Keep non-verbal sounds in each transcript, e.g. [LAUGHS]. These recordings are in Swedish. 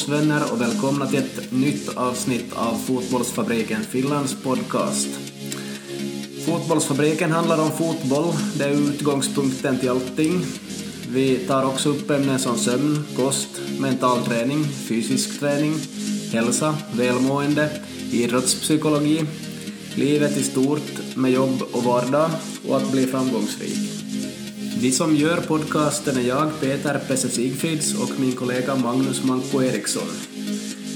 Fotbollsvänner och välkomna till ett nytt avsnitt av Fotbollsfabriken Finlands podcast. Fotbollsfabriken handlar om fotboll, det är utgångspunkten till allting. Vi tar också upp ämnen som sömn, kost, mental träning, fysisk träning, hälsa, välmående, idrottspsykologi, livet i stort med jobb och vardag och att bli framgångsrik. Vi som gör podcasten är jag, Peter Pesse Sigfrids och min kollega Magnus Manko Eriksson.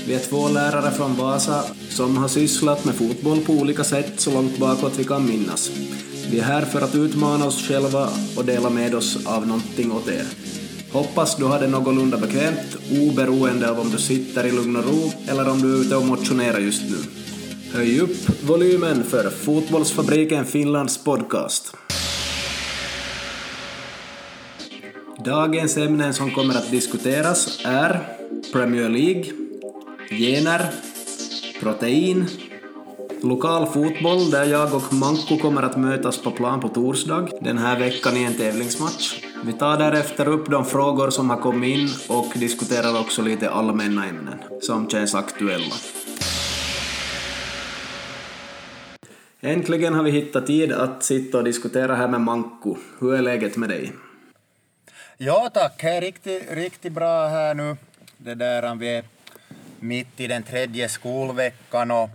Vi är två lärare från Vasa som har sysslat med fotboll på olika sätt så långt bakåt vi kan minnas. Vi är här för att utmana oss själva och dela med oss av någonting åt er. Hoppas du har det någorlunda bekvämt, oberoende av om du sitter i lugn och ro eller om du är ute och motionerar just nu. Höj upp volymen för Fotbollsfabriken Finlands podcast. Dagens ämnen som kommer att diskuteras är Premier League, gener, protein, lokal fotboll där jag och Manko kommer att mötas på plan på torsdag den här veckan i en tävlingsmatch. Vi tar därefter upp de frågor som har kommit in och diskuterar också lite allmänna ämnen som känns aktuella. Äntligen har vi hittat tid att sitta och diskutera här med Manko. Hur är läget med dig? Ja tack, det är riktigt, riktigt bra här nu. Det där, um, vi är mitt i den tredje skolveckan och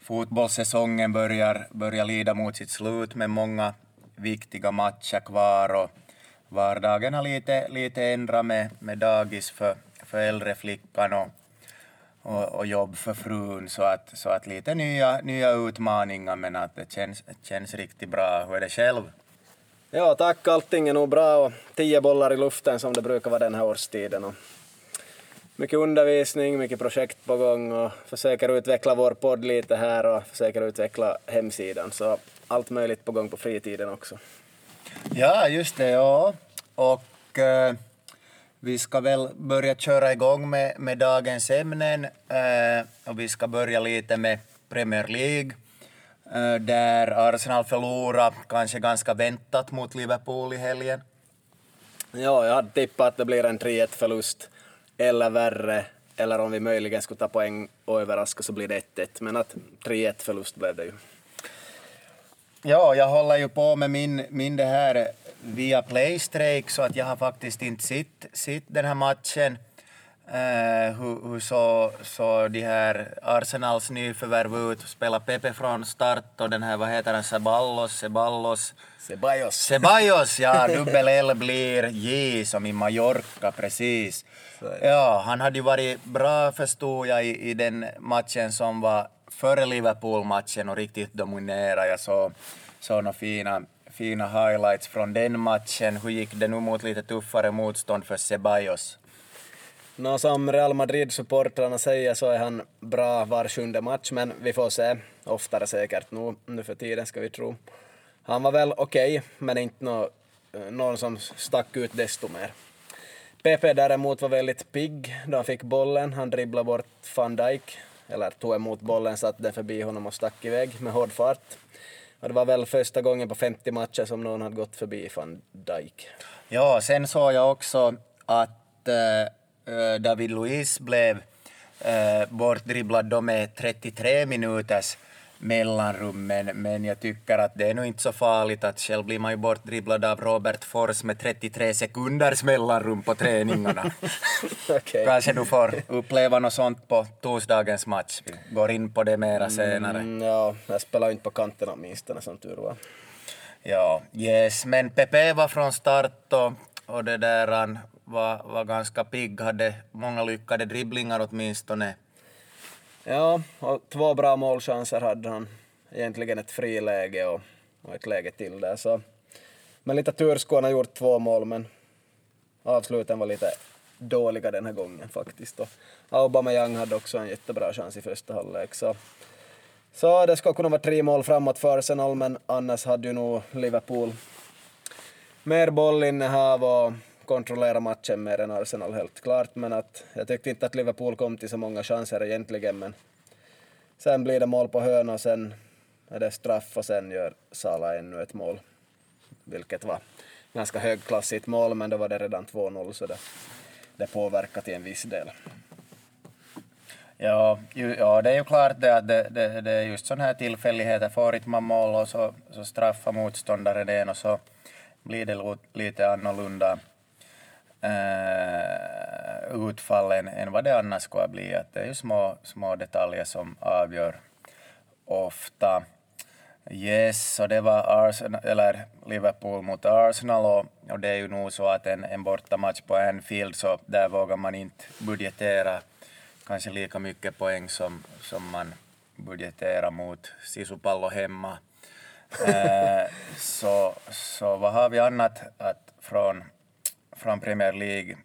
fotbollssäsongen börjar, börjar lida mot sitt slut med många viktiga matcher kvar och vardagen har lite, lite ändrat med, med dagis för, för äldre flickan och, och, och, jobb för frun så att, så att lite nya, nya utmaningar men att det känns, känns riktigt bra. Hur är det själv? Ja, tack. Allting är nog bra och tio bollar i luften som det brukar vara den här årstiden. Och mycket undervisning, mycket projekt på gång och försöker utveckla vår podd lite här och försöker utveckla hemsidan. Så allt möjligt på gång på fritiden också. Ja, just det. Ja. Och eh, vi ska väl börja köra igång med, med dagens ämnen eh, och vi ska börja lite med Premier League. Eh, där Arsenal förlorade, kanske ganska väntat, mot Liverpool i helgen. Ja, jag hade tippat att det blir en 3-1-förlust, eller värre, eller om vi möjligen skulle ta poäng och överraska så blir det 1-1, men att 3-1-förlust blev det ju. Ja, jag håller ju på med min, min det här via Playstrake så att jag har faktiskt inte sett, sett den här matchen. Uh, hur, hur så, så de här Arsenals nyförvärv ut, spelar Pepe från start och den här, vad heter han, Ceballos, Ceballos? Ceballos. Ceballos, ja, [LAUGHS] dubbel L blir J som i Mallorca, precis. Ja, han hade ju varit bra förstod jag i, i den matchen som var före Liverpool-matchen och riktigt dominerade. Jag såg, såg några fina, fina highlights från den matchen. Hur gick det nu mot lite tuffare motstånd för Ceballos? Nå, som Real Madrid-supportrarna säger så är han bra var sjunde match, men vi får se. Oftare säkert nu, nu för tiden ska vi tro. Han var väl okej, okay, men inte nå, eh, någon som stack ut desto mer. Pepe däremot var väldigt pigg då han fick bollen. Han dribblade bort van Dijk, eller tog emot bollen, satte den förbi honom och stack iväg med hård fart. Och det var väl första gången på 50 matcher som någon hade gått förbi van Dijk. Ja, sen såg jag också att Eh, David Luiz blev eh, bortdribblad då med 33 minuters mellanrum, men, men jag tycker att det är nog inte så farligt att själv blir man ju bortdribblad av Robert Fors med 33 sekunders mellanrum på träningarna. [LAUGHS] okay. Kanske du får uppleva något sånt på torsdagens match. Vi går in på det mera senare. Mm, ja, jag spelar ju inte på kanten åtminstone som tur var. Ja, yes, men Pepe var från start och, och det där, han var, var ganska pigg, hade många lyckade dribblingar åtminstone. Ja, och två bra målchanser hade han. Egentligen ett friläge och, och ett läge till där. Så. Men lite tur skulle han ha gjort två mål, men avsluten var lite dåliga den här gången faktiskt. Och Aubameyang hade också en jättebra chans i första halvlek. Så, så det skulle kunna vara tre mål framåt för Arsenal, men annars hade ju nog Liverpool mer bollinnehav och kontrollera matchen mer än Arsenal helt klart, men att jag tyckte inte att Liverpool kom till så många chanser egentligen, men sen blir det mål på hörna och sen är det straff och sen gör Sala ännu ett mål, vilket var ganska högklassigt mål, men då var det redan 2-0 så det, det påverkar till en viss del. Ja, ju, ja det är ju klart det att det, det, det är just sådana här tillfälligheter. Får inte man mål och så, så straffar motståndaren den och så blir det lite annorlunda Eh, uh, utfall än, än vad det annars skulle bli. Att det är ju små, små detaljer som avgör ofta. Yes, och det var Arsenal, eller Liverpool mot Arsenal och, och det är ju nog så att en, en bortamatch på Anfield så där vågar man inte budgetera kanske lika mycket poäng som, som man budgeterar mot Sisupallo hemma. eh, [LAUGHS] så, så vad har vi annat att från, från Premier League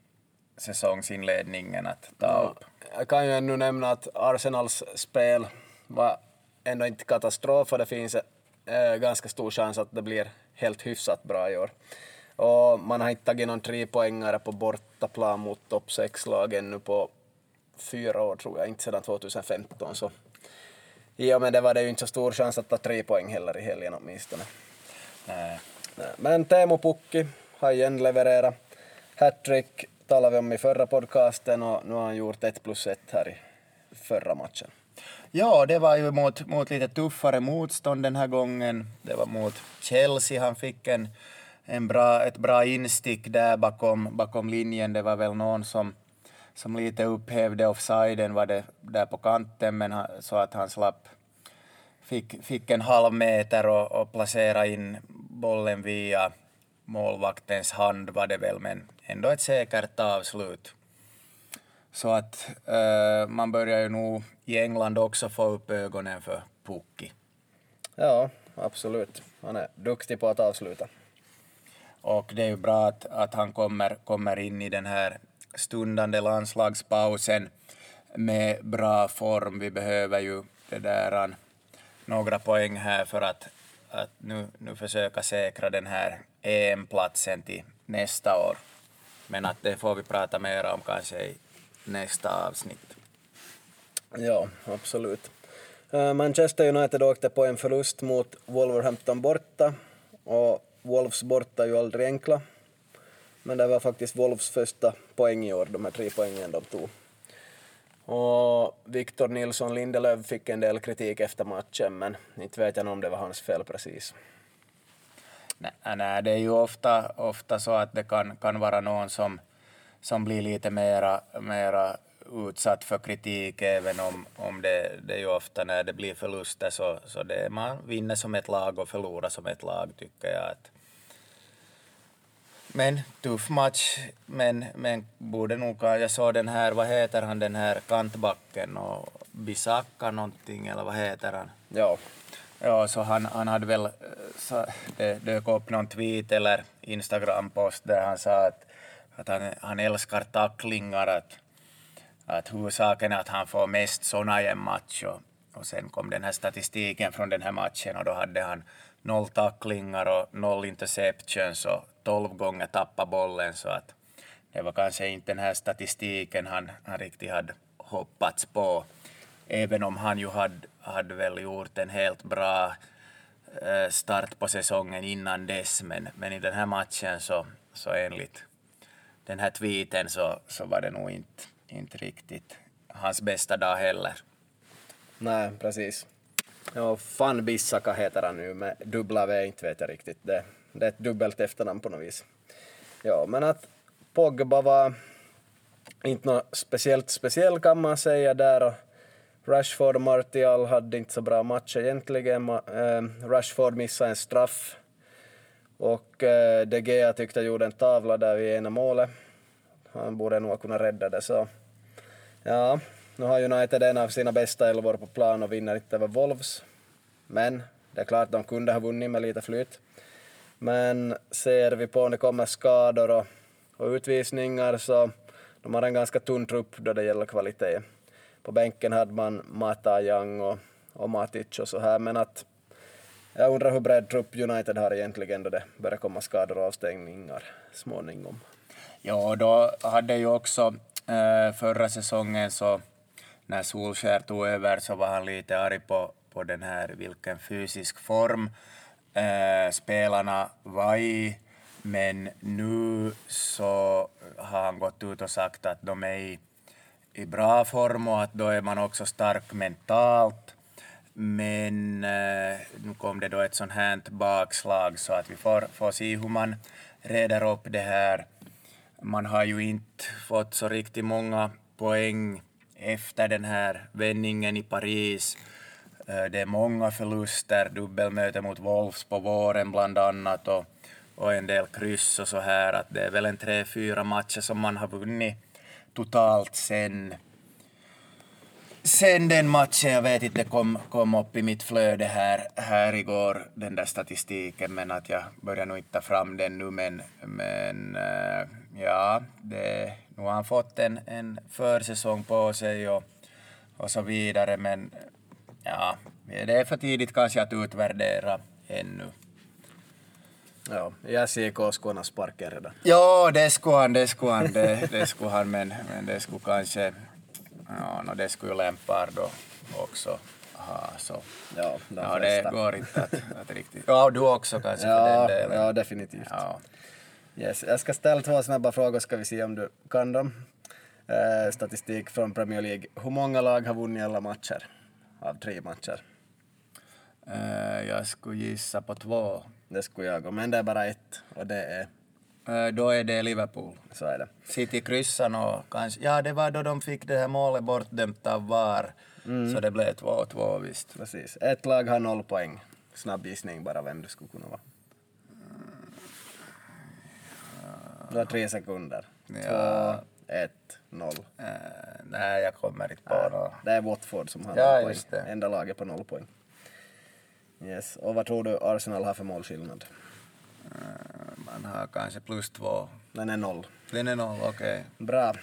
säsongsinledningen att ta upp? Jag kan ju ännu nämna att Arsenals spel var ändå inte katastrof och det finns äh, ganska stor chans att det blir helt hyfsat bra i år. Och man har inte tagit någon trepoängare på bortaplan mot topp 6-lag ännu på fyra år tror jag, inte sedan 2015. Så och med det var det ju inte så stor chans att ta tre poäng heller i helgen åtminstone. Nej. Men Teemu Pukki har igen levererat. Hattrick talade vi om i förra podcasten och nu har han gjort ett plus ett här i förra matchen. Ja, det var ju mot, mot lite tuffare motstånd den här gången. Det var mot Chelsea. Han fick en, en bra, ett bra instick där bakom, bakom linjen. Det var väl någon som som lite upphävde offsiden var det där på kanten, men han, så att han slapp, fick, fick en halv meter och, och placera in bollen via målvaktens hand var det väl, men ändå ett säkert avslut. Så att äh, man börjar ju nog i England också få upp ögonen för Pukki. Ja, absolut. Han är duktig på att avsluta. Och det är ju bra att, att han kommer, kommer in i den här stundande landslagspausen med bra form. Vi behöver ju det där, några poäng här för att, att nu, nu försöka säkra den här EM-platsen till nästa år. Men att det får vi prata mer om kanske i nästa avsnitt. Ja, absolut. Eh, Manchester United åkte på en förlust mot Wolverhampton borta och Wolves borta är ju aldrig enkla. Men det var faktiskt Wolves första poäng i år, de här tre poängen de tog. Och Victor Nilsson Lindelöf fick en del kritik efter matchen, men inte vet jag om det var hans fel precis. Nej, nej det är ju ofta, ofta så att det kan, kan vara någon som, som blir lite mera, mera utsatt för kritik, även om, om det, det är ju ofta när det blir förluster så, så det, man vinner som ett lag och förlorar som ett lag, tycker jag. Att, men tuff match, men, men borde nog, jag såg den här, vad heter han, den här kantbacken och Bisakka någonting, eller vad heter han? Ja. Ja, så han, han hade väl, så det dök upp någon tweet eller Instagram-post där han sa att, att han, han älskar tacklingar, att, att huvudsaken är att han får mest såna i en match och, och sen kom den här statistiken från den här matchen och då hade han noll tacklingar och noll interceptions och tolv gånger tappa bollen så att det var kanske inte den här statistiken han, han riktigt hade hoppats på. Även om han ju hade, hade väl gjort en helt bra eh, start på säsongen innan dess, men, men i den här matchen så, så enligt den här tweeten så, så var det nog inte, inte riktigt hans bästa dag heller. Nej, precis. Ja, Fan Bissaka heter han nu med dubbla V, inte vet jag riktigt. Det, det är ett dubbelt efternamn på något vis. Ja, men att Pogba var inte något speciellt speciell kan man säga där och Rashford och Martial hade inte så bra matcher egentligen. Eh, Rashford missade en straff och eh, De Gea tyckte jag gjorde en tavla där vid ena målet. Han borde nog ha kunnat rädda det så. Ja, nu har United en av sina bästa elvor på plan och vinner inte över Wolves. Men det är klart de kunde ha vunnit med lite flyt. Men ser vi på om det kommer skador och, och utvisningar så de har en ganska tunn trupp då det gäller kvalitet. På bänken hade man Mata Young och, och Matic och så här, men att jag undrar hur bred trupp United har egentligen då det börjar komma skador och avstängningar småningom. Ja, då hade ju också eh, förra säsongen så när Solskär tog över så var han lite arg på, på den här vilken fysisk form eh, spelarna var i Men nu så har han gått ut och sagt att de är i, i bra form och att då är man också stark mentalt. Men eh, nu kom det då ett sånt här bakslag så att vi får, får se hur man reder upp det här. Man har ju inte fått så riktigt många poäng efter den här vändningen i Paris. Eh, det är många förluster, dubbelmöte mot Wolves på våren bland annat och, och en del kryss och så här. Att det är väl en tre, fyra matcher som man har vunnit totalt sen sen den matchen, jag vet inte, kom, kom upp i mitt flöde här, här igår, den där statistiken, men att jag börjar nog inte ta fram den nu, men, men äh, ja, det, nu har han fått en, en försäsong på sig och, och så vidare, men ja, det är för tidigt kanske att utvärdera ännu. Ja, jag ser JCK skulle han sparka redan. Ja, det skulle han, det skulle han, det, det skulle han, men, men det skulle kanske Ja, no, det skulle ju Lempard då också ha. Så. Ja, ja det går inte att, att riktigt... [LAUGHS] Ja, du också kanske ja, för den delen. Ja, definitivt. Ja. Yes. Jag ska ställa två snabba frågor, ska vi se om du kan dem. Eh, statistik från Premier League. Hur många lag har vunnit alla matcher? Av tre matcher? Eh, jag skulle gissa på två. Det skulle jag, men det är bara ett och det är Eh, då är det Liverpool. Så är det. City kryssade och kanske, ja det var då de fick det här målet bortdömt av VAR. Mm. Så det blev 2-2 visst. Precis. Ett lag har noll poäng. Snabb gissning bara vem det skulle kunna vara. Du har tre sekunder. Ja. Två, ett, noll. Uh, nej, jag kommer inte på något. Det är Watford som har ja, noll poäng. Enda laget på noll poäng. Yes. Och vad tror du Arsenal har för målskillnad? Uh, man har kanske plus två. Den är noll. Den är noll, okej. Okay. Bra.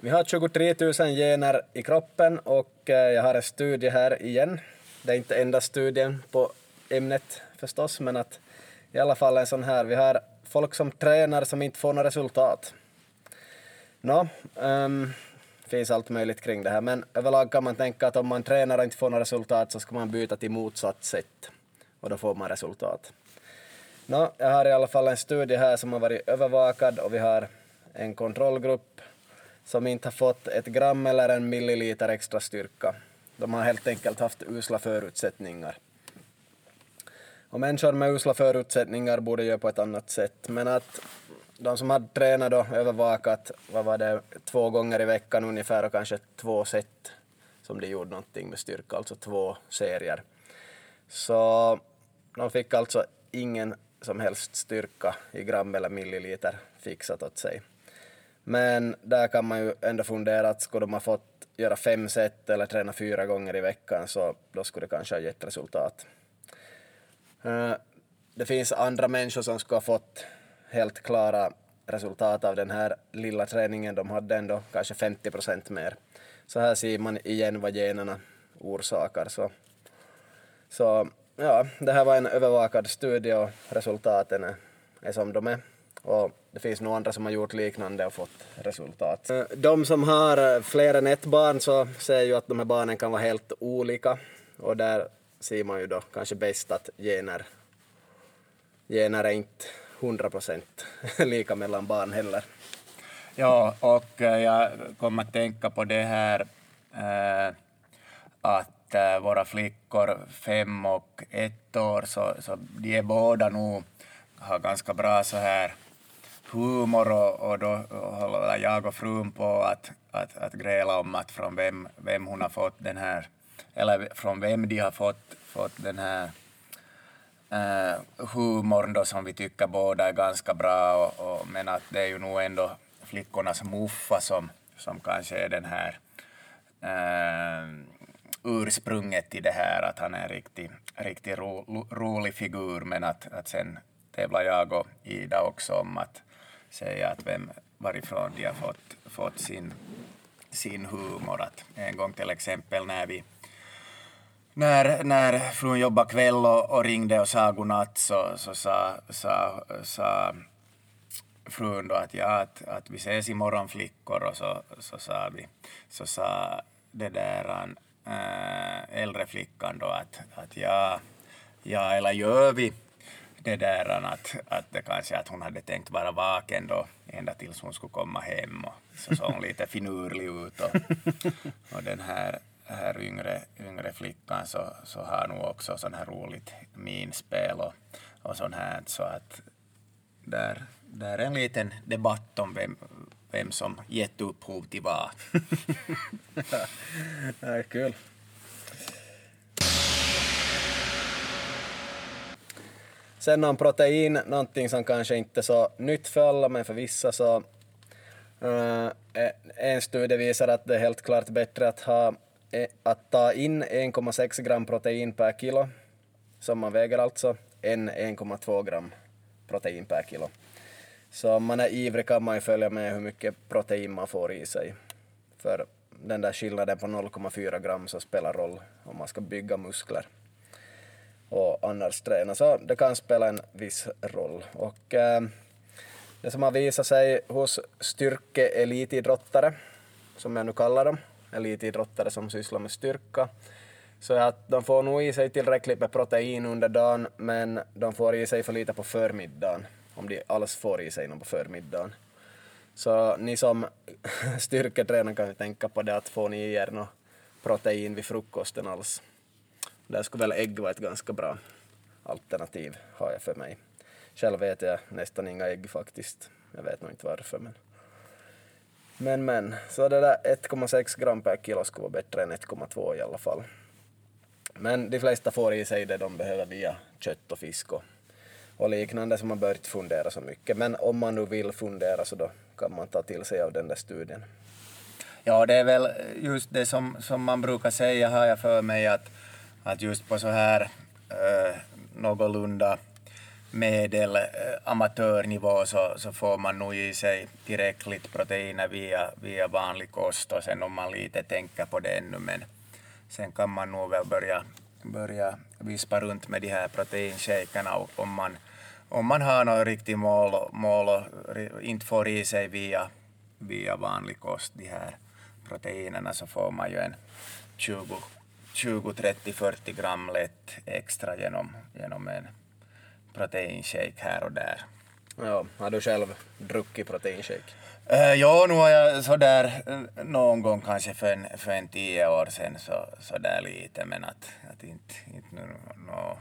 Vi har 23 000 gener i kroppen och eh, jag har en studie här igen. Det är inte enda studien på ämnet förstås, men att i alla fall en sån här. Vi har folk som tränar som inte får några resultat. Nå, um, finns allt möjligt kring det här, men överlag kan man tänka att om man tränar och inte får några resultat så ska man byta till motsatt sätt och då får man resultat. Nå, jag har i alla fall en studie här som har varit övervakad och vi har en kontrollgrupp som inte har fått ett gram eller en milliliter extra styrka. De har helt enkelt haft usla förutsättningar. Och människor med usla förutsättningar borde göra på ett annat sätt, men att de som hade tränat och övervakat, vad var det, två gånger i veckan ungefär och kanske två set som de gjorde någonting med styrka, alltså två serier. Så de fick alltså ingen som helst styrka i gram eller milliliter fixat åt sig. Men där kan man ju ändå fundera att skulle de ha fått göra fem set eller träna fyra gånger i veckan så då skulle det kanske ha gett resultat. Eh, det finns andra människor som skulle ha fått helt klara resultat av den här lilla träningen. De hade ändå kanske 50 procent mer. Så här ser man igen vad generna orsakar. Så, så ja, det här var en övervakad studie och resultaten är, är som de är. Och det finns nog andra som har gjort liknande och fått resultat. Eh, de som har fler än ett barn så ser ju att de här barnen kan vara helt olika och där ser man ju då kanske bäst att gener, gener är inte 100 procent [LAUGHS] lika mellan barn heller. Ja, och eh, jag kommer att tänka på det här äh, att äh, våra flickor fem och ett år, så, så de är båda nog har ganska bra så här humor och, och då håller jag och frun på att, att, att gräla om att från vem, vem hon har fått den här, eller från vem de har fått, fått den här uh, humorn då som vi tycker båda är ganska bra, och, och, men att det är ju nog ändå flickornas muffa som, som kanske är den här uh, ursprunget till det här, att han är en riktigt riktig ro, rolig figur, men att, att sen tävlar jag och Ida också om att säga att vem, varifrån de har fått, fått sin, sin humor. Att en gång till exempel när vi när, när frun jobbade kväll och, och ringde och sa godnatt så, så sa, sa, sa frun då att, ja, att, att vi ses imorgon flickor och så, så sa vi, så sa det där äh, äldre flickan då att, att ja, ja, eller gör vi det där att, att det kanske att hon hade tänkt vara vaken då ända tills hon skulle komma hem och så såg hon lite finurlig ut och, och den här, här yngre, yngre flickan så, så har nog också sån här roligt minspel och, och sånt här så att där, där är en liten debatt om vem, vem som gett upphov till vad. [LAUGHS] Det är kul. Sen om protein, någonting som kanske inte är så nytt för alla, men för vissa så uh, en studie visar att det är helt klart bättre att, ha, Eh, att ta in 1,6 gram protein per kilo, som man väger alltså, än 1,2 gram protein per kilo. Så om man är ivrig kan man ju följa med hur mycket protein man får i sig. För den där skillnaden på 0,4 gram så spelar roll om man ska bygga muskler och annars träna. Så det kan spela en viss roll. Och äh, det som har visat sig hos styrkeelitidrottare, som jag nu kallar dem, elitidrottare som sysslar med styrka, så att de får nog i sig tillräckligt med protein under dagen, men de får i sig för lite på förmiddagen, om de alls får i sig något på förmiddagen. Så ni som [LAUGHS] styrketränar kan ju tänka på det att får ni i er något protein vid frukosten alls. Där skulle väl ägg vara ett ganska bra alternativ, har jag för mig. Själv vet jag nästan inga ägg faktiskt. Jag vet nog inte varför men... Men men, så det där 1,6 gram per kilo skulle vara bättre än 1,2 i alla fall. Men de flesta får i sig det de behöver via kött och fisk och, och liknande så man bör inte fundera så mycket. Men om man nu vill fundera så då kan man ta till sig av den där studien. Ja, det är väl just det som, som man brukar säga har jag för mig att att just på så här äh, någorlunda medel eh, amatörnivå så, så får man nog i sig tillräckligt proteiner via, via vanlig kost och sen om man lite tänker på det ännu men sen kan man nog väl börja, börja vispa runt med de här proteinshakerna om man, om man har något riktigt mål, mål och inte får i sig via, via vanlig kost de här proteinerna så får man ju en 20 20, 30, 40 gram lätt extra genom, genom en proteinshake här och där. Ja, har du själv druckit proteinshake? Uh, ja, nu har jag sådär eh, någon gång kanske för en, för en tio år sedan så, sådär lite men att, att inte, inte nu no,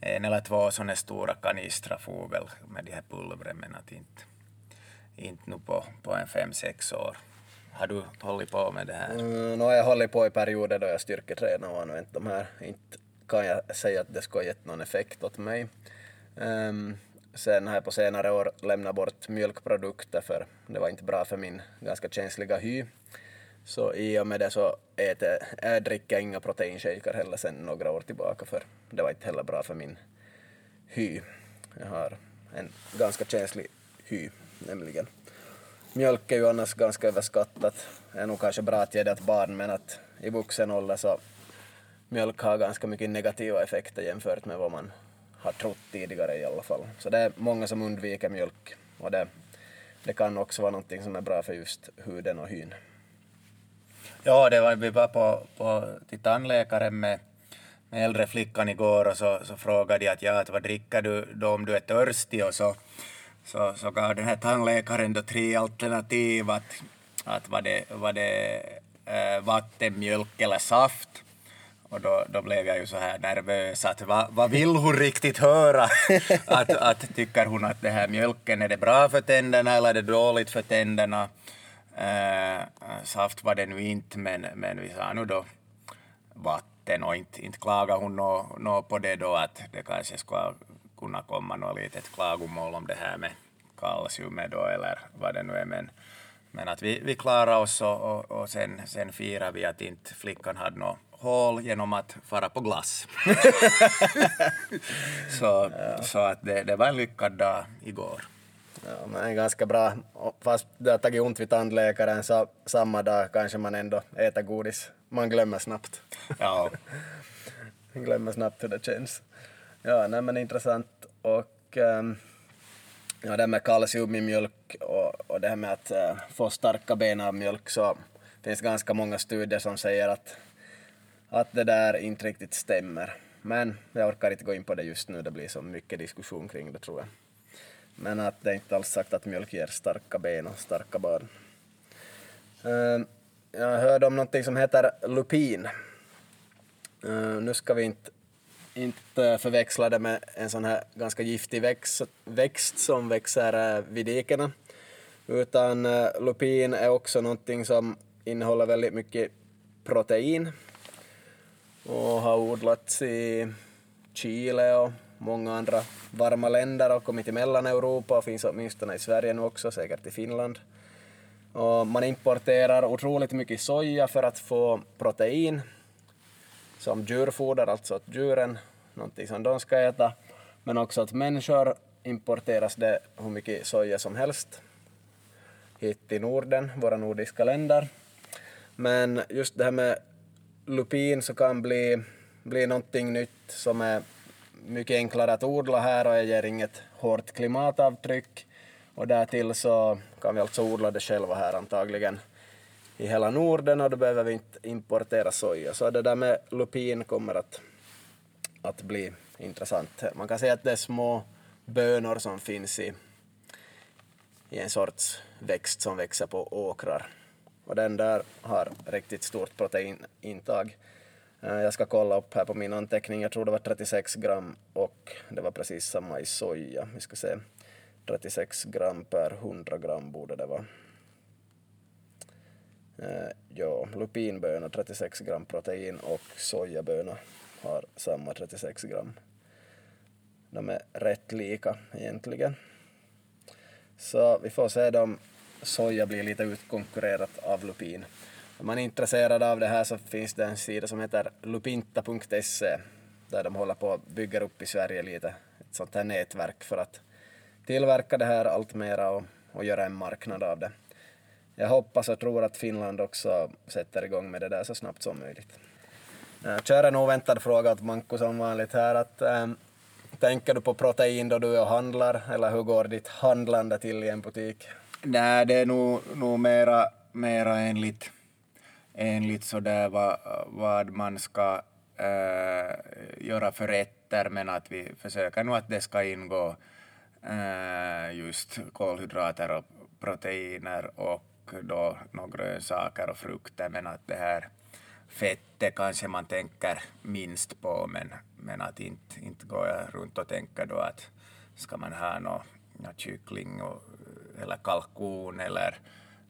en eller två sådana stora kanistrar for väl med de här pulvren men att inte, inte nu på, på en fem, sex år. Har du hållit på med det här? Mm, no, jag har hållit på i perioder då jag styrketränar och använt de här. Inte kan jag säga att det skulle ha gett någon effekt åt mig. Um, sen har jag på senare år lämnat bort mjölkprodukter för det var inte bra för min ganska känsliga hy. Så i och med det så äter, jag dricker jag inga proteinshaker heller sen några år tillbaka för det var inte heller bra för min hy. Jag har en ganska känslig hy nämligen mjölk är ju annars ganska överskattat. Det är nog kanske bra att ge det till barn men att i vuxen ålder så mjölk har ganska mycket negativa effekter jämfört med vad man har trott tidigare i alla fall. Så det är många som undviker mjölk och det, det kan också vara någonting som är bra för just huden och hyn. Ja, det var, vi var på, på till tandläkaren med, med äldre flickan igår och så, så frågade jag att ja, att vad dricker du då om du är törstig och så så, så gav den här tandläkaren då tre alternativ att, att var det, var det äh, vatten, mjölk eller saft. Och då, då blev jag ju så här nervös att vad, vad vill hon riktigt höra? [LAUGHS] att, att tycker hon att det här mjölken är det bra för tänderna eller är det dåligt för tänderna? Äh, saft var det nu inte men, men vi sa nu då vatten och inte, inte klagade hon nå, nå på det då att det kanske skulle kunna komma något litet klagomål om det här med kalciumet då eller vad det nu är. Men, men att vi, vi klarade oss och, och, och sen, sen firade vi att inte flickan hade något hål genom att fara på glass. [LAUGHS] så, ja. så att det, det var en lyckad dag igår. Ja, men ganska bra. Fast det har tagit ont vid tandläkaren så samma dag kanske man ändå äter godis. Man glömmer snabbt. Ja. glömmer snabbt hur det känns. Ja, nej men intressant. Och um, ja, det här med kalcium i mjölk och, och det här med att uh, få starka ben av mjölk så finns ganska många studier som säger att, att det där inte riktigt stämmer. Men jag orkar inte gå in på det just nu, det blir så mycket diskussion kring det tror jag. Men att det är inte alls sagt att mjölk ger starka ben och starka barn. Eh, jag hörde om någonting som heter lupin. Eh, nu ska vi inte, inte förväxla det med en sån här ganska giftig växt, växt som växer eh, vid dikena, utan lupin är också någonting som innehåller väldigt mycket protein och har odlats i Chile och många andra varma länder och kommit till Mellaneuropa och finns åtminstone i Sverige nu också, säkert i Finland. Och man importerar otroligt mycket soja för att få protein som djurfoder, alltså att djuren, någonting som de ska äta, men också att människor importeras det hur mycket soja som helst hit till Norden, våra nordiska länder. Men just det här med lupin så kan bli, bli någonting nytt som är mycket enklare att odla här och ger inget hårt klimatavtryck. Och därtill så kan vi alltså odla det själva här antagligen i hela Norden och då behöver vi inte importera soja. Så det där med lupin kommer att, att bli intressant. Man kan säga att det är små bönor som finns i, i en sorts växt som växer på åkrar. Och den där har riktigt stort proteinintag. Eh, jag ska kolla upp här på min anteckning, jag tror det var 36 gram och det var precis samma i soja. Vi ska se, 36 gram per 100 gram borde det vara. Eh, ja, lupinbönor 36 gram protein och sojabönor har samma 36 gram. De är rätt lika egentligen. Så vi får se dem soja blir lite utkonkurrerat av lupin. Om man är intresserad av det här så finns det en sida som heter lupinta.se där de håller på att bygga upp i Sverige lite ett sånt här nätverk för att tillverka det här allt mera och, och göra en marknad av det. Jag hoppas och tror att Finland också sätter igång med det där så snabbt som möjligt. Eh, kör en oväntad fråga åt Manko som vanligt här. Att, ähm, tänker du på protein då du är och handlar eller hur går ditt handlande till i en butik? Nej, det är nog, nog mera, mera enligt enligt sådär vad, vad man ska äh, göra för rätter, men att vi försöker nog att det ska ingå äh, just kolhydrater och proteiner och då några grönsaker och frukter, men att det här fettet kanske man tänker minst på, men, men att inte, inte går jag runt och tänker då att ska man ha någon kyckling och, eller kalkon eller,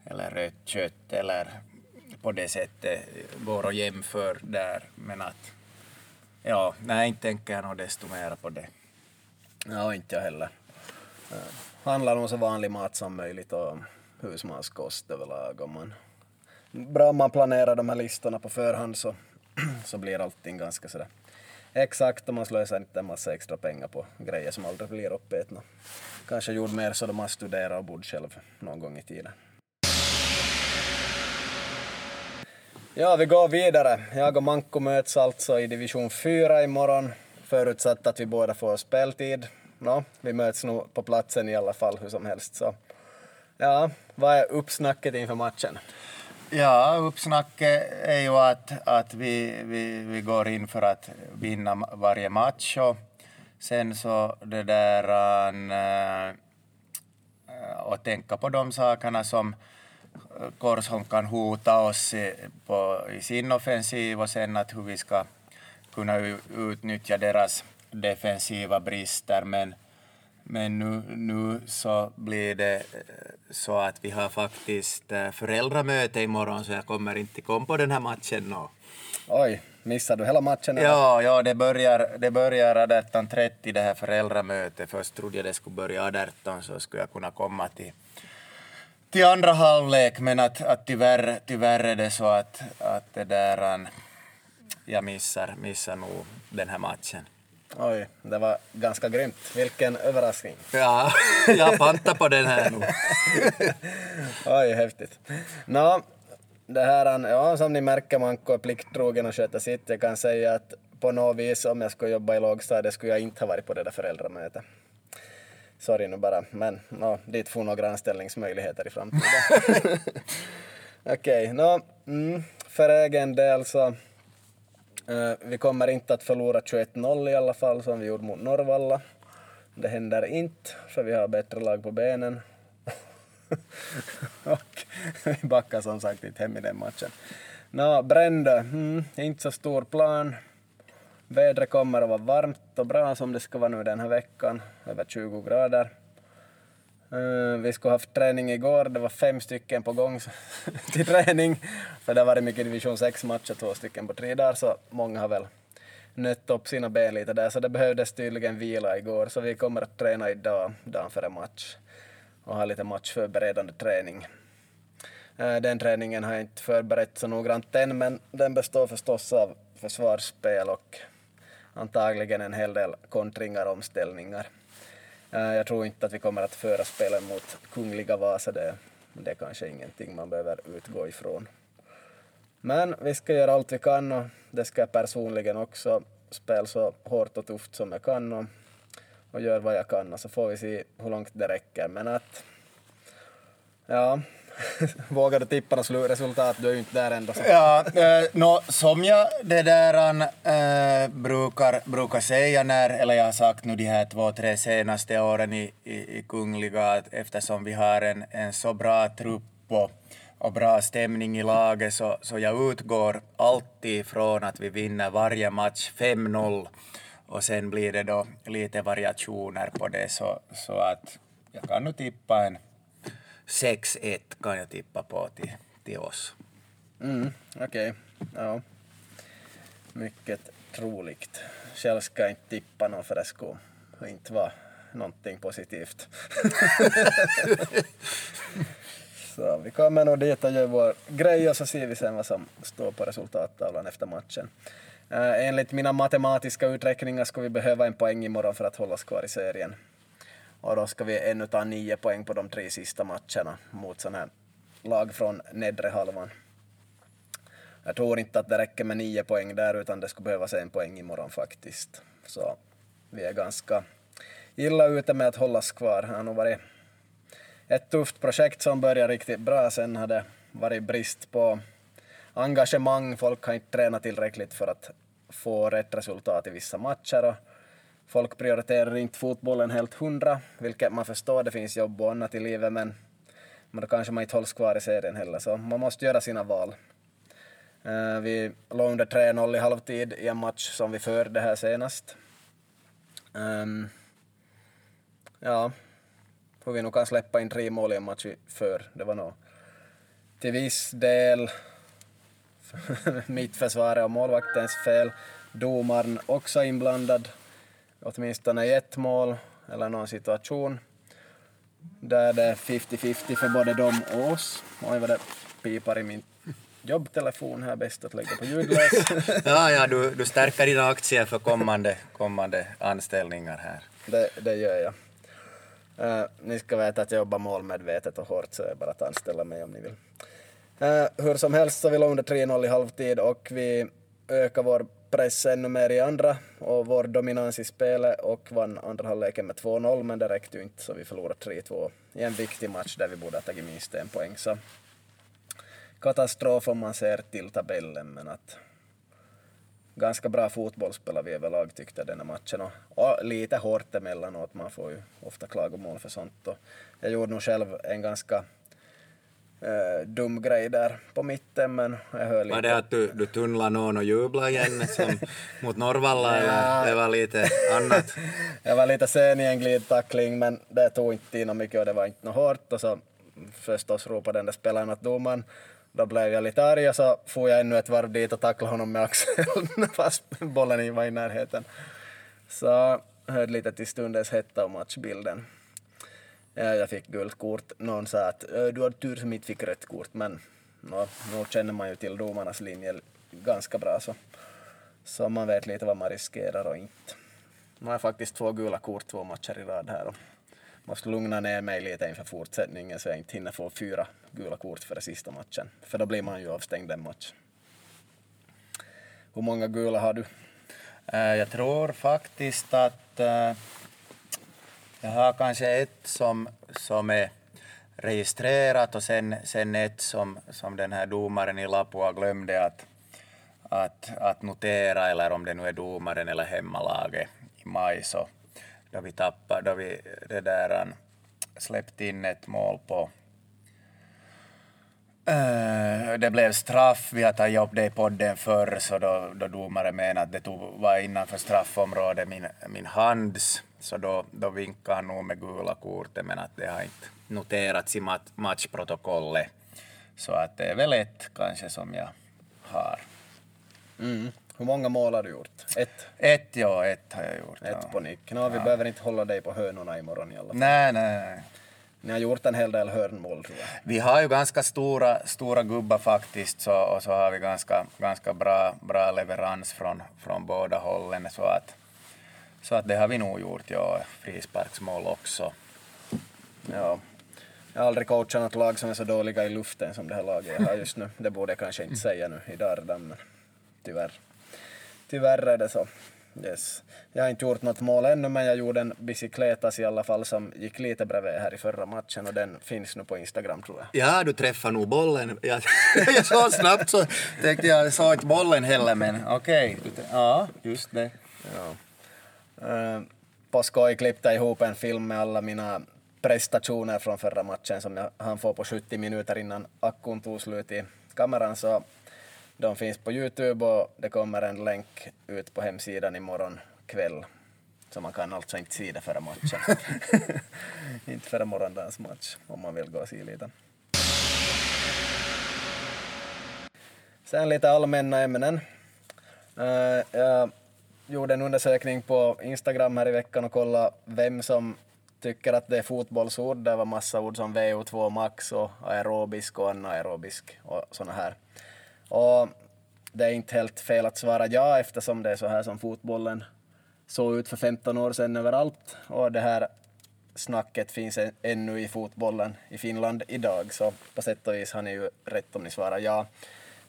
eller rött kött eller på det sättet går och jämför där, men att ja, nej, inte tänker jag nog desto mer på det. Ja, inte jag heller. Handlar om så vanlig mat som möjligt och husmanskost överlag. Om man, bra om man planerar de här listorna på förhand så, [CLEARS THROAT] så blir allting ganska sådär exakt och man slösar inte en massa extra pengar på grejer som aldrig blir uppätna. Kanske gjorde mer så de man studerat och bodde själv någon gång i tiden. Ja, vi går vidare. Jag och Manko möts alltså i division 4 imorgon, förutsatt att vi båda får speltid. Nå, vi möts nog på platsen i alla fall hur som helst. Så. Ja, vad är uppsnacket inför matchen? Ja, uppsnacket är ju att, att vi, vi, vi går in för att vinna varje match och sen så det där ähm, äh, och tänka på de sakerna som äh, Korsholm kan hota oss på, i sin offensiv och sen att hur vi ska kunna utnyttja deras defensiva brister. Men, men nu, nu så blir det eh, så att vi har faktiskt eh, föräldramöte imorgon så jag kommer inte komma på den här matchen. Och... Oj, missar du hela matchen? Ja, ja det börjar, det börjar 18.30 det här föräldramötet. Först trodde jag det skulle börja 18 så skulle jag kunna komma till till andra halvlek, men att, att tyvärr, tyvärr är det så att, att det där, jag missar, missar nog den här matchen. Oj, det var ganska grymt. Vilken överraskning. Ja, [LAUGHS] jag pantar på den här nu. [LAUGHS] Oj, häftigt. Nå, det här, ja, som ni märker, Manko är plikttrogen och sköter sitt. Jag kan säga att på något vis, om jag skulle jobba i lågstadiet, skulle jag inte ha varit på det där föräldramötet. Sorry nu bara, men no, dit får några anställningsmöjligheter i framtiden. [LAUGHS] Okej, okay, no, mm, för egen del så Eh, vi kommer inte att förlora 21-0 i alla fall som vi gjorde mot Norrvalla. Det händer inte, för vi har bättre lag på benen. [LAUGHS] och vi backar som sagt inte hem i den matchen. Nå, Brände, mm, inte så stor plan. Vädret kommer att vara varmt och bra som det ska vara nu den här veckan, över 20 grader. Mm, vi skulle haft träning igår, det var fem stycken på gång [LAUGHS] till träning, för det har varit mycket division 6-matcher, två stycken på tre dagar, så många har väl nött upp sina ben lite där, så det behövdes tydligen vila igår, så vi kommer att träna idag, dagen före match, och ha lite matchförberedande träning. Eh, den träningen har jag inte förberett så noggrant än, men den består förstås av försvarsspel och antagligen en hel del kontringar och omställningar. Eh, jag tror inte att vi kommer att föra spelen mot Kungliga Vasa, det, det är kanske ingenting man behöver utgå ifrån. Men vi ska göra allt vi kan och det ska jag personligen också spela så hårt och tufft som jag kan och, och gör vad jag kan och så får vi se hur långt det räcker. Men att, ja, [LAUGHS] Vågar du tippa något slutresultat? Du är ju inte där ändå. Så. Ja, eh, no, som jag det där eh, brukar, brukar säga när, eller jag har sagt nu de här två, tre senaste åren i, i, i Kungliga, att eftersom vi har en, en så bra trupp och, och bra stämning i laget så, så jag utgår alltid från att vi vinner varje match 5-0 och sen blir det då lite variationer på det så, så att jag kan nu tippa en 6-1 kan jag tippa på till, till oss. Mm, Okej, okay. ja. Mycket troligt. Själv ska jag inte tippa någon för det skulle inte vara någonting positivt. [LAUGHS] så vi kommer nog dit och gör vår grej och så ser vi sen vad som står på resultattavlan efter matchen. Äh, enligt mina matematiska uträkningar ska vi behöva en poäng imorgon för att hålla oss kvar i serien. Och då ska vi ännu ta nio poäng på de tre sista matcherna mot sådana här lag från nedre halvan. Jag tror inte att det räcker med nio poäng där, utan det skulle behövas en poäng imorgon faktiskt. Så vi är ganska illa ute med att hållas kvar. Det har nog varit ett tufft projekt som började riktigt bra. Sen har det varit brist på engagemang. Folk har inte tränat tillräckligt för att få rätt resultat i vissa matcher. Och folk prioriterar inte fotbollen helt hundra, vilket man förstår, det finns jobb och annat i livet, men, men då kanske man inte hålls kvar i serien heller, så man måste göra sina val. Uh, vi låg under 3-0 i halvtid i en match som vi förde här senast. Um, ja, hur vi nog kan släppa in tre mål i en match vi för, det var nog till viss del [LAUGHS] mittförsvaret och målvaktens fel. Domaren också inblandad åtminstone i ett mål eller någon situation där det är 50-50 för både dem och oss. Oj vad det pipar i min jobbtelefon här, bäst att lägga på ljudlös. [LAUGHS] ja, ja, du, du stärker dina aktier för kommande, kommande anställningar här. Det, det gör jag. Uh, ni ska veta att jag jobbar målmedvetet och hårt så är bara att anställa mig om ni vill. Uh, hur som helst så vi låg under 3-0 i halvtid och vi ökar vår press ännu mer i andra och vår dominans i spelet och vann andra halvleken med 2-0 men det räckte ju inte så vi förlorade 3-2 i en viktig match där vi borde ha tagit minst en poäng. Så katastrof om man ser till tabellen men att ganska bra fotboll spelar vi överlag tyckte jag den här matchen och, och lite hårt emellanåt, man får ju ofta klagomål för sånt och jag gjorde nog själv en ganska äh, dum grej där på mitten, men jag hör lite... Var det att du, du tunnlade någon och jublade igen som [LAUGHS] mot Norrvalla ja. eller det var lite annat? jag var lite sen i en glidtackling, men det tog inte tid mycket och det var inte något hårt och så förstås ropade den där spelaren åt domaren då blev jag lite arg och så får jag ännu ett varv dit och tacklade honom med axeln [LAUGHS] fast bollen var i närheten. Så hörde lite till stundens hetta och matchbilden. Jag fick gult kort. Någon sa att du har tur som inte fick rött kort, men no, nu känner man ju till domarnas linje ganska bra så, så man vet lite vad man riskerar och inte. Nu har jag faktiskt två gula kort två matcher i rad här och måste lugna ner mig lite inför fortsättningen så jag inte hinner få fyra gula kort före sista matchen, för då blir man ju avstängd en match. Hur många gula har du? Äh, jag tror faktiskt att äh, jag har kanske ett som, som är registrerat och sen, sen ett som, som den här domaren i Lapua glömde att, att, att notera, eller om det nu är domaren eller hemmalaget i maj, så då vi tappade, då vi det där, släppte in ett mål på eh, det blev straff, vi har tagit upp det i podden förr, så då, då domaren menade att det tog, var innanför straffområdet, min, min hands, så då, då vinkade han nog med gula kortet, men att det har inte noterats i mat, matchprotokollet. Så att det är väl ett kanske som jag har. Mm. Hur många mål har du gjort? Ett? Ett, ja, ett har jag gjort. Ett ja. på nick. No, vi ja. behöver inte hålla dig på hönorna imorgon i alla fall. Nej, nej. Ni har gjort en hel del hörnmål tror jag. Vi har ju ganska stora, stora gubbar faktiskt så, och så har vi ganska, ganska bra, bra leverans från, från båda hållen så att, så att det har vi nog gjort, ja, frisparksmål också. Ja. Jag har aldrig coachat något lag som är så dåliga i luften som det här laget jag har just nu. Det borde jag kanske inte säga nu i Dardan, men tyvärr. Tyvärr är det så. Yes. Jag har inte gjort något mål ännu, men jag gjorde en bicykletas i alla fall som gick lite bredvid här i förra matchen och den finns nu på Instagram tror jag. Ja, du träffade nog bollen. [LAUGHS] Jag, jag så snabbt så tänkte jag, såg inte bollen heller, men okej. Okay. Ja, just det. Ja. På skoj klippte ihop en film med alla mina prestationer från förra matchen som jag hann få på 70 minuter innan akkun tog slut i kameran, så de finns på Youtube och det kommer en länk ut på hemsidan imorgon kväll. Så man kan alltså inte se det före matchen. [LAUGHS] inte före morgondagens match om man vill gå och se lite. Sen lite allmänna ämnen. Uh, jag gjorde en undersökning på Instagram här i veckan och kollade vem som tycker att det är fotbollsord. Det var massa ord som VO2 max och aerobisk och anaerobisk och såna här. Och det är inte helt fel att svara ja eftersom det är så här som fotbollen såg ut för 15 år sedan överallt och det här snacket finns ännu i fotbollen i Finland idag så på sätt och vis har ni ju rätt om ni svarar ja.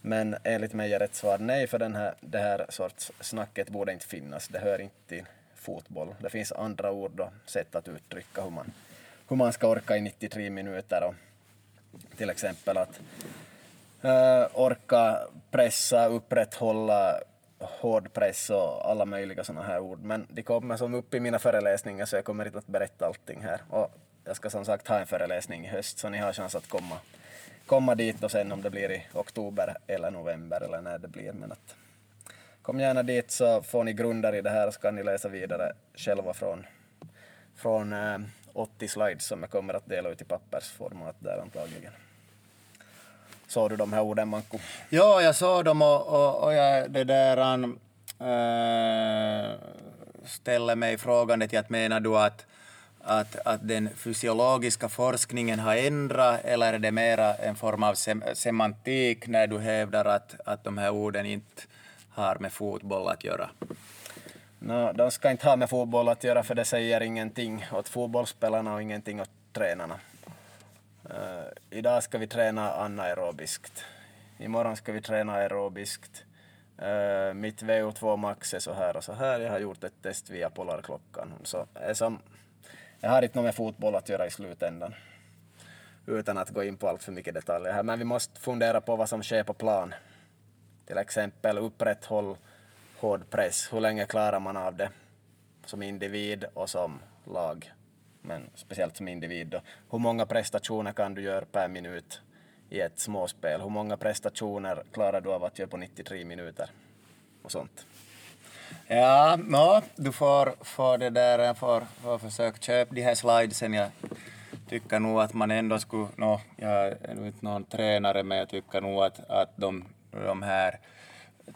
Men enligt mig är rätt svar nej för den här, det här sorts snacket borde inte finnas. Det hör inte till fotboll. Det finns andra ord och sätt att uttrycka hur man, hur man ska orka i 93 minuter och till exempel att uh, orka pressa, upprätthålla hård press och alla möjliga sådana här ord. Men de kommer som upp i mina föreläsningar så jag kommer inte att berätta allting här. Och jag ska som sagt ha en föreläsning i höst så ni har chans att komma, komma dit och sen om det blir i oktober eller november eller när det blir. Men att, kom gärna dit så får ni grunder i det här och så kan ni läsa vidare själva från, från eh, 80 slides som jag kommer att dela ut i pappersformat där antagligen. Såg du de här orden, Manko? Ja, jag såg dem och, och, och jag det där, äh, ställer mig frågande till att menar du att, att, att den fysiologiska forskningen har ändrat eller är det mera en form av sem semantik när du hävdar att, att de här orden inte har med fotboll att göra? No, de ska inte ha med fotboll att göra för det säger ingenting åt fotbollsspelarna och ingenting åt tränarna. Uh, idag ska vi träna anaerobiskt. Imorgon ska vi träna aerobiskt. Uh, mitt VO2 max är så här och så här. Jag har gjort ett test via Polarklockan. Så är som, jag har inte något med fotboll att göra i slutändan. Utan att gå in på allt för mycket detaljer här. Men vi måste fundera på vad som sker på plan. Till exempel upprätthåll hård press. Hur länge klarar man av det? Som individ och som lag men speciellt som individ då. Hur många prestationer kan du göra per minut i ett småspel? Hur många prestationer klarar du av att göra på 93 minuter? Och sånt. Ja, no, du får, får det där, får, får försöka köpa de här slidesen. Jag tycker nog att man ändå skulle, no, jag är inte någon tränare, men jag tycker nog att, att de, de här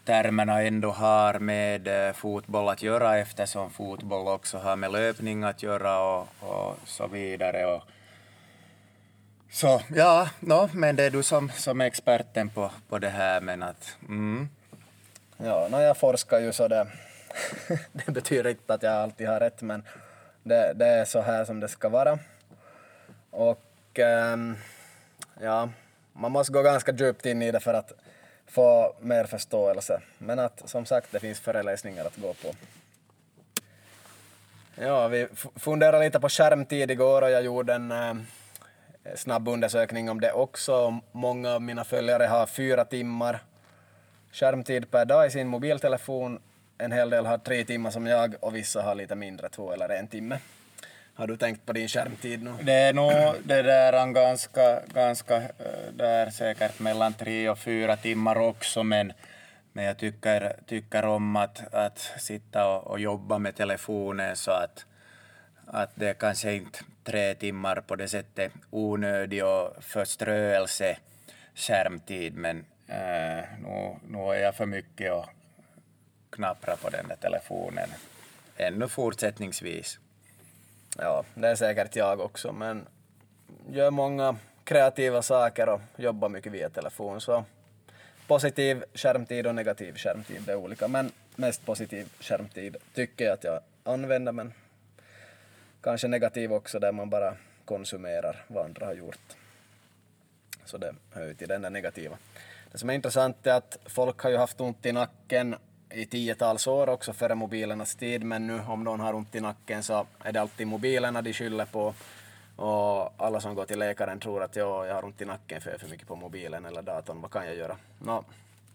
termerna ändå har med eh, fotboll att göra eftersom fotboll också har med löpning att göra och, och så vidare. Och så ja, no, men det är du som, som är experten på, på det här. Men att, mm. Ja, no, jag forskar ju så det, [LAUGHS] det betyder inte att jag alltid har rätt men det, det är så här som det ska vara. Och ähm, ja, man måste gå ganska djupt in i det för att få mer förståelse. Men att som sagt, det finns föreläsningar att gå på. Ja, vi funderade lite på skärmtid igår och jag gjorde en eh, snabb undersökning om det också. Många av mina följare har fyra timmar skärmtid per dag i sin mobiltelefon. En hel del har tre timmar som jag och vissa har lite mindre, två eller en timme. Har du tänkt på din skärmtid nu? Det är nog det där ganska, ganska eh, där säkert mellan tre och fyra timmar också men, men jag tycker, tycker om att, att sitta och, och jobba med telefonen så att, att det är kanske inte tre timmar på det sättet onödig och förströelse skärmtid men Eh, nu, nu är jag för mycket och knappra på den där telefonen ännu fortsättningsvis. Ja, det är säkert jag också, men gör många kreativa saker och jobbar mycket via telefon, så positiv skärmtid och negativ skärmtid, det är olika, men mest positiv skärmtid tycker jag att jag använder, men kanske negativ också där man bara konsumerar vad andra har gjort. Så det hör ju till den där negativa. Det som är intressant är att folk har ju haft ont i nacken i tiotals år också före mobilernas tid, men nu om någon har ont i nacken så är det alltid mobilerna de skyller på och alla som går till läkaren tror att ja, jag har ont i nacken för jag är för mycket på mobilen eller datorn, vad kan jag göra? Nå,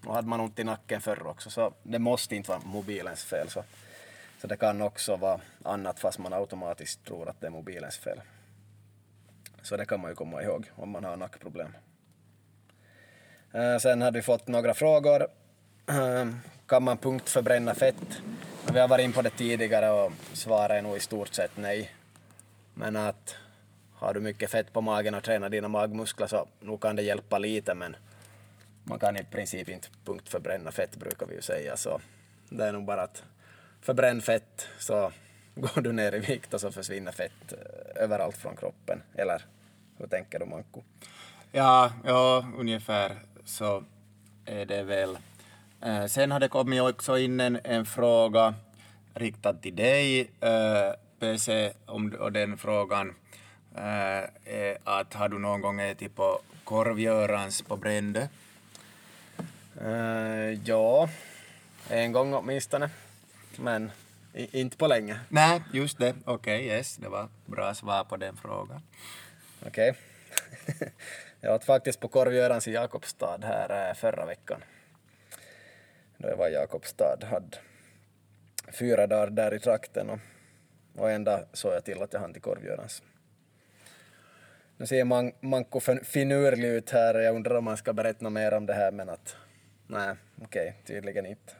no, hade man ont i nacken förr också, så det måste inte vara mobilens fel. Så, så det kan också vara annat fast man automatiskt tror att det är mobilens fel. Så det kan man ju komma ihåg om man har nackproblem. Eh, sen hade vi fått några frågor. Eh, kan man punktförbränna fett? Vi har varit in på det tidigare och svaret är nog i stort sett nej. Men att har du mycket fett på magen och tränar dina magmuskler så nog kan det hjälpa lite men man kan i princip inte punktförbränna fett brukar vi ju säga så det är nog bara att förbränn fett så [LAUGHS] går du ner i vikt och så försvinner fett eh, överallt från kroppen. Eller hur tänker du Manko? Ja, ja, ungefär så är det väl. Eh, sen har det kommit också in en, en fråga riktad till dig, eh, PC, om, och den frågan eh, är att har du någon gång ätit på korvgörans på Brände? Ja, en gång åtminstone, men i, inte på länge. Nej, just det. Okej, okay, yes, det var bra svar på den frågan. Okej. Okay. [LAUGHS] jag åt faktiskt på korvgörans i Jakobstad här eh, förra veckan då jag var i Jakobstad. Hade fyra dagar där i trakten och, och en dag såg jag till att jag hann till Korvgörans. Nu ser man Manko finurlig ut här, jag undrar om man ska berätta mer om det här men att nej, okej, okay, tydligen inte.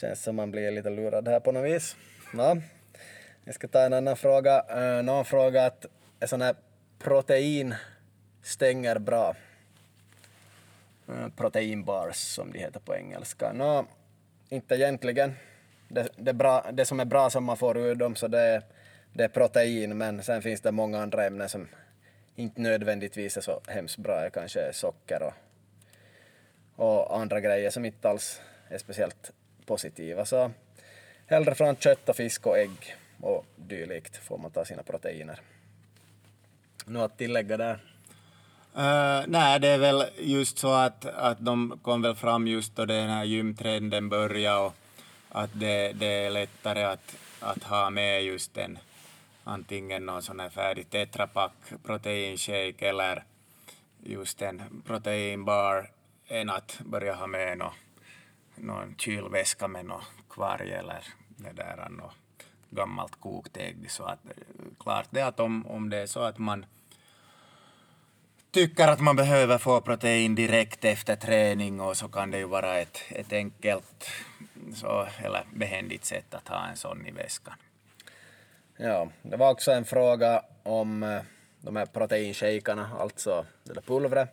Känns som man blir lite lurad här på något vis. Ja. jag ska ta en annan fråga. Uh, någon fråga att är sån här protein stänger bra. Eh, proteinbars som de heter på engelska. Nå, inte egentligen. Det, det, bra, det som är bra som man får ur dem så det är, det är protein men sen finns det många andra ämnen som inte nödvändigtvis är så hemskt bra, kanske socker och, och andra grejer som inte alls är speciellt positiva. Så hellre från kött och fisk och ägg och dylikt får man ta sina proteiner. Något att tillägga där? Uh, nej, det är väl just så att, att de kom väl fram just då den här gymtrenden började och att det, det är lättare att, att ha med just en antingen någon sån här färdig tetrapack proteinshake eller just en proteinbar än att börja ha med någon, någon kylväska med någon kvarg eller det där något gammalt kokt ägg. Så att eh, klart det att om, om det är så att man tycker att man behöver få protein direkt efter träning och så kan det ju vara ett, ett enkelt så, eller behändigt sätt att ha en sån i väskan. Ja, det var också en fråga om eh, de här proteinshakarna, alltså det där pulvret.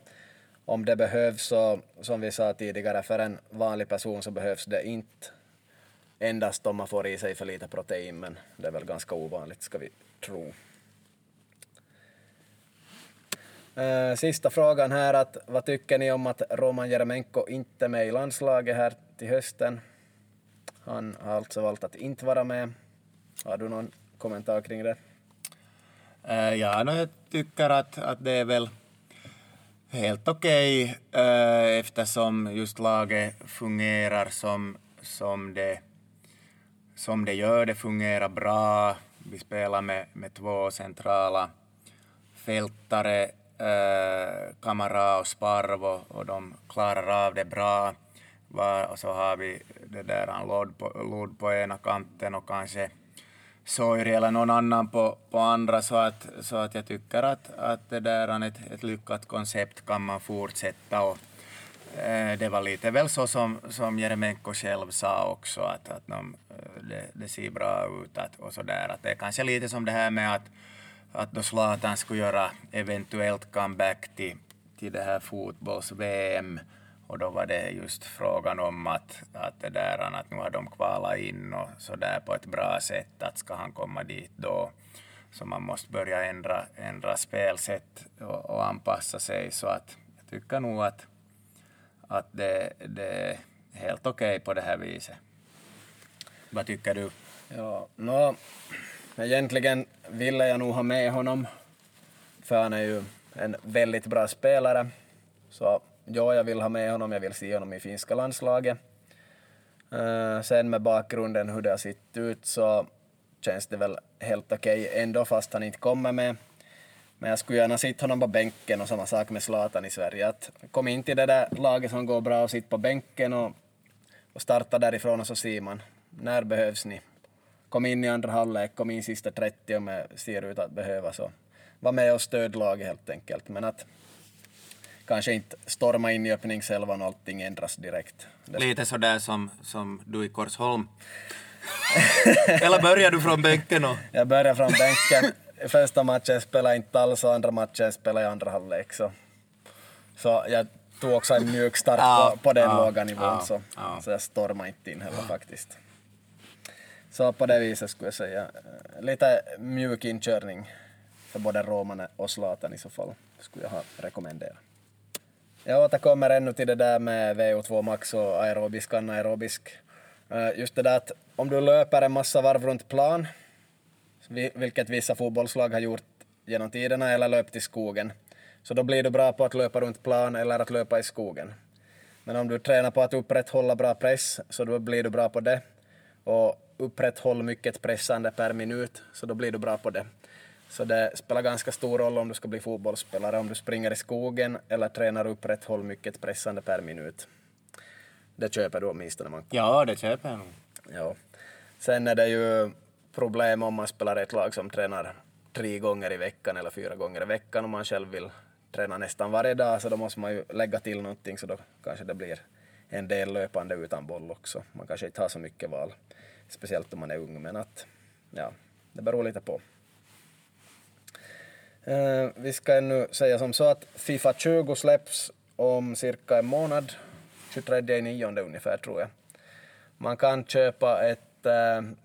Om det behövs så, som vi sa tidigare, för en vanlig person så behövs det inte endast om man får i sig för lite protein, men det är väl ganska ovanligt ska vi tro. Uh, Eh, sista frågan här, att vad tycker ni om att Roman Jeremenko inte är med i landslaget här till hösten? Han har alltså valt att inte vara med. Har du någon kommentar kring det? Uh, ja, no, jag tycker att, att det är väl helt okej okay, uh, eftersom just laget fungerar som, som, det, som det gör. Det fungerar bra. Vi spelar med, med två centrala fältare äh, Kamara och Sparvo och de klarar av det bra. och så har vi det där han lod på, lod på ena kanten och kanske Soiri eller någon annan på, på andra. Så att, så att jag tycker att, att det där är ett, ett lyckat koncept kan man fortsätta. Och eh, det var lite väl så som, som Jeremenko själv sa också att, att de, eh, det, det ser bra ut att, och så där. Att det är kanske lite som det här med att, att då Zlatan skulle göra eventuellt comeback till, till det här fotbolls-VM och då var det just frågan om att, att, det där, att nu har de kvalat in och så där på ett bra sätt, att ska han komma dit då? Så man måste börja ändra, ändra spelsätt och, och anpassa sig. Så att jag tycker nog att, att det, det är helt okej okay på det här viset. Vad tycker du? Ja, no, egentligen ville jag nog ha med honom, för han är ju en väldigt bra spelare. Så ja, jag vill ha med honom, jag vill se honom i finska landslaget. Uh, sen med bakgrunden hur det har sett ut så känns det väl helt okej okay ändå fast han inte kommer med. Men jag skulle gärna sitta honom på bänken och samma sak med Zlatan i Sverige. Att kom in till det där laget som går bra och sitta på bänken och, och starta därifrån och så ser man. När behövs ni? Kom in i andra halvlek, kom in sista 30 om det ser ut att behöva så. Var med och stöd laget helt enkelt. Men att kanske inte storma in i öppningselvan och allting ändras direkt. Lite sådär som, som du i Korsholm. [LAUGHS] Eller börjar du från bänken? Och... Jag börjar från bänken. Första matchen spelade jag inte alls och andra matchen spelade jag i andra halvlek. Så. så jag tog också en mjuk start ja, på, på den ja, låga nivån ja, så, ja. så jag stormade inte in heller faktiskt. Så på det viset skulle jag säga eh, lite mjuk inkörning för både Roman och Zlatan i så fall skulle jag ha rekommenderat. Jag återkommer ännu till det där med VO2 max och aerobisk anaerobisk. Eh, just det där att om du löper en massa varv runt plan, vilket vissa fotbollslag har gjort genom tiderna, eller löpt i skogen, så då blir du bra på att löpa runt plan eller att löpa i skogen. Men om du tränar på att upprätthålla bra press, så då blir du bra på det. Och upprätthåll mycket pressande per minut, så då blir du bra på det. Så det spelar ganska stor roll om du ska bli fotbollsspelare, om du springer i skogen eller tränar upprätthåll mycket pressande per minut. Det köper du åtminstone man Ja, det köper jag nog. Ja. Sen är det ju problem om man spelar ett lag som tränar tre gånger i veckan eller fyra gånger i veckan och man själv vill träna nästan varje dag så då måste man ju lägga till någonting så då kanske det blir en del löpande utan boll också. Man kanske inte har så mycket val, speciellt om man är ung, men att ja, det beror lite på. Eh, vi ska nu säga som så att Fifa 20 släpps om cirka en månad, 23 nionde ungefär tror jag. Man kan köpa ett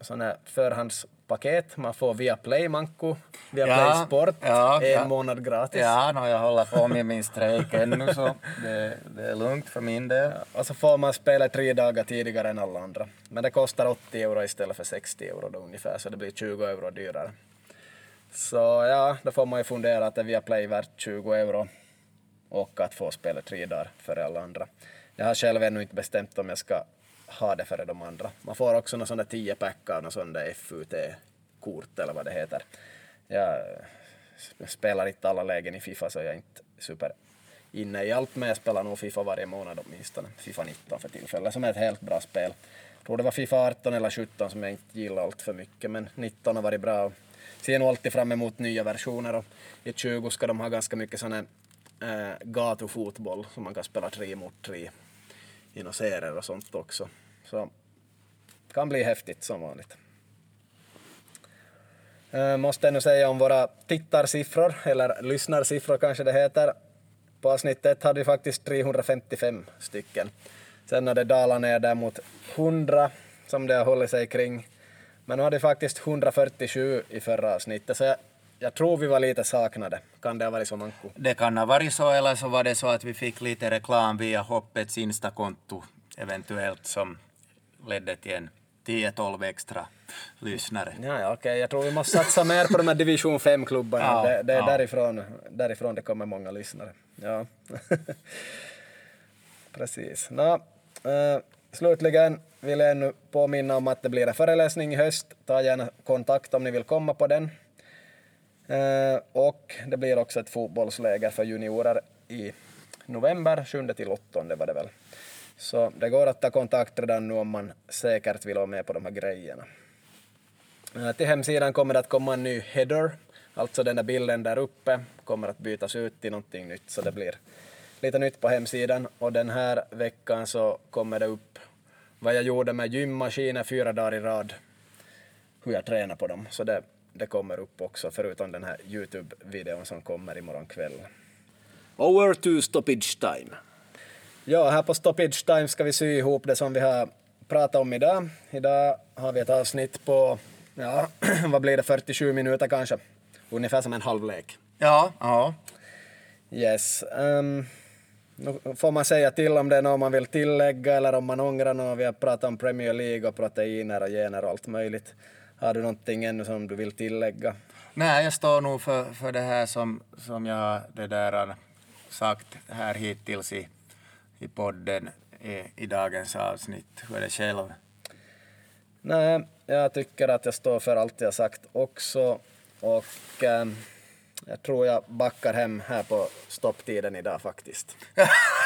sån här förhandspaket, man får via Play Manko, via ja, Play Sport, ja, en ja. månad gratis. Ja, no, jag håller på med min strejk ännu så det, det, är lugnt för min del. Ja, och så får man spela tre dagar tidigare än alla andra. Men det kostar 80 euro istället för 60 euro då ungefär, så det blir 20 euro dyrare. Så ja, då får man ju fundera att det via Play värt 20 euro och att få spela tre dagar före alla andra. Jag har själv ännu inte bestämt om jag ska ha det före de andra. Man får också någon sån där 10 pack av någon sån där FUT-kort eller vad det heter. Jag spelar inte alla lägen i Fifa så jag är inte super inne i allt, men jag spelar nog Fifa varje månad åtminstone. Fifa 19 för tillfället, som är ett helt bra spel. Jag tror det var Fifa 18 eller 17 som jag inte gillar allt för mycket, men 19 har varit bra ser nog alltid fram emot nya versioner och i 20 ska de ha ganska mycket sån här eh, äh, gatufotboll som man kan spela tre mot tre i några serier och sånt också. Så kan bli häftigt som vanligt. Äh, måste ännu säga om våra tittarsiffror, eller lyssnarsiffror kanske det heter. På avsnitt 1 hade vi faktiskt 355 stycken. Sen har det dalat ner där mot 100 som det har hållit sig kring. Men nu hade vi faktiskt 147 i förra avsnittet, så jag, jag tror vi var lite saknade. Kan det ha varit så, Manko? Det kan ha varit så, eller så var det så att vi fick lite reklam via Hoppets Instakonto eventuellt som ledde till en 10-12 extra lyssnare. Ja, ja. Okay. Jag tror vi måste satsa mer på de här division 5-klubbarna. Ja, det, det, är ja. därifrån, därifrån det kommer många lyssnare. Ja. [LAUGHS] Precis. Nå, uh, slutligen vill jag ännu påminna om att det blir en föreläsning i höst. Ta gärna kontakt om ni vill komma på den. Eh, och det blir också ett fotbollsläger för juniorer i november, 7 till 8 var det väl. Så det går att ta kontakt redan nu om man säkert vill vara med på de här grejerna. Eh, till hemsidan kommer det att komma en ny header, alltså den där bilden där uppe kommer att bytas ut till någonting nytt så det blir lite nytt på hemsidan och den här veckan så kommer det upp vad jag gjorde med gymmaskiner fyra dagar i rad, hur jag tränar på dem. Så det, det kommer upp också, förutom den här Youtube-videon som kommer imorgon kväll. Over to stoppage time. Ja, här på stoppage time ska vi sy ihop det som vi har pratat om idag. Idag har vi ett avsnitt på, ja, [CLEARS THROAT] vad blir det, 47 minuter kanske? Ungefär som en halvlek. Ja, ja. Yes. Um, nu får man säga till om det är något man vill tillägga eller om man ångrar något. Vi har pratat om Premier League och proteiner och gener och allt möjligt. Har du någonting ännu som du vill tillägga? Nej, jag står nog för, för det här som, som jag det där sagt här hittills i, i podden i, i dagens avsnitt. Hur är det själv? Nej, jag tycker att jag står för allt jag sagt också. Och ähm, jag tror jag backar hem här på stopptiden idag faktiskt.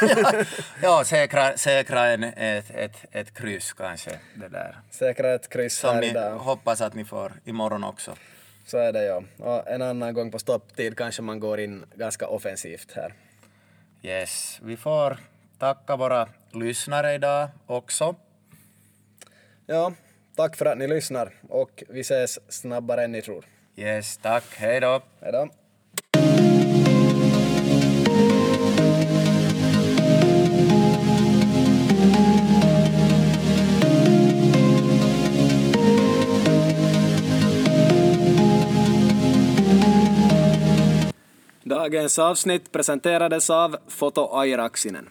[LAUGHS] ja, säkra, säkra en, ett, ett, ett kryss kanske. Det där. Säkra ett kryss Som här ni idag. hoppas att ni får imorgon också. Så är det ja. Och en annan gång på stopptid kanske man går in ganska offensivt här. Yes, vi får tacka våra lyssnare idag också. Ja, tack för att ni lyssnar och vi ses snabbare än ni tror. Yes, tack. Hej då. Hej då. Dagens avsnitt presenterades av Foto Airaksinen.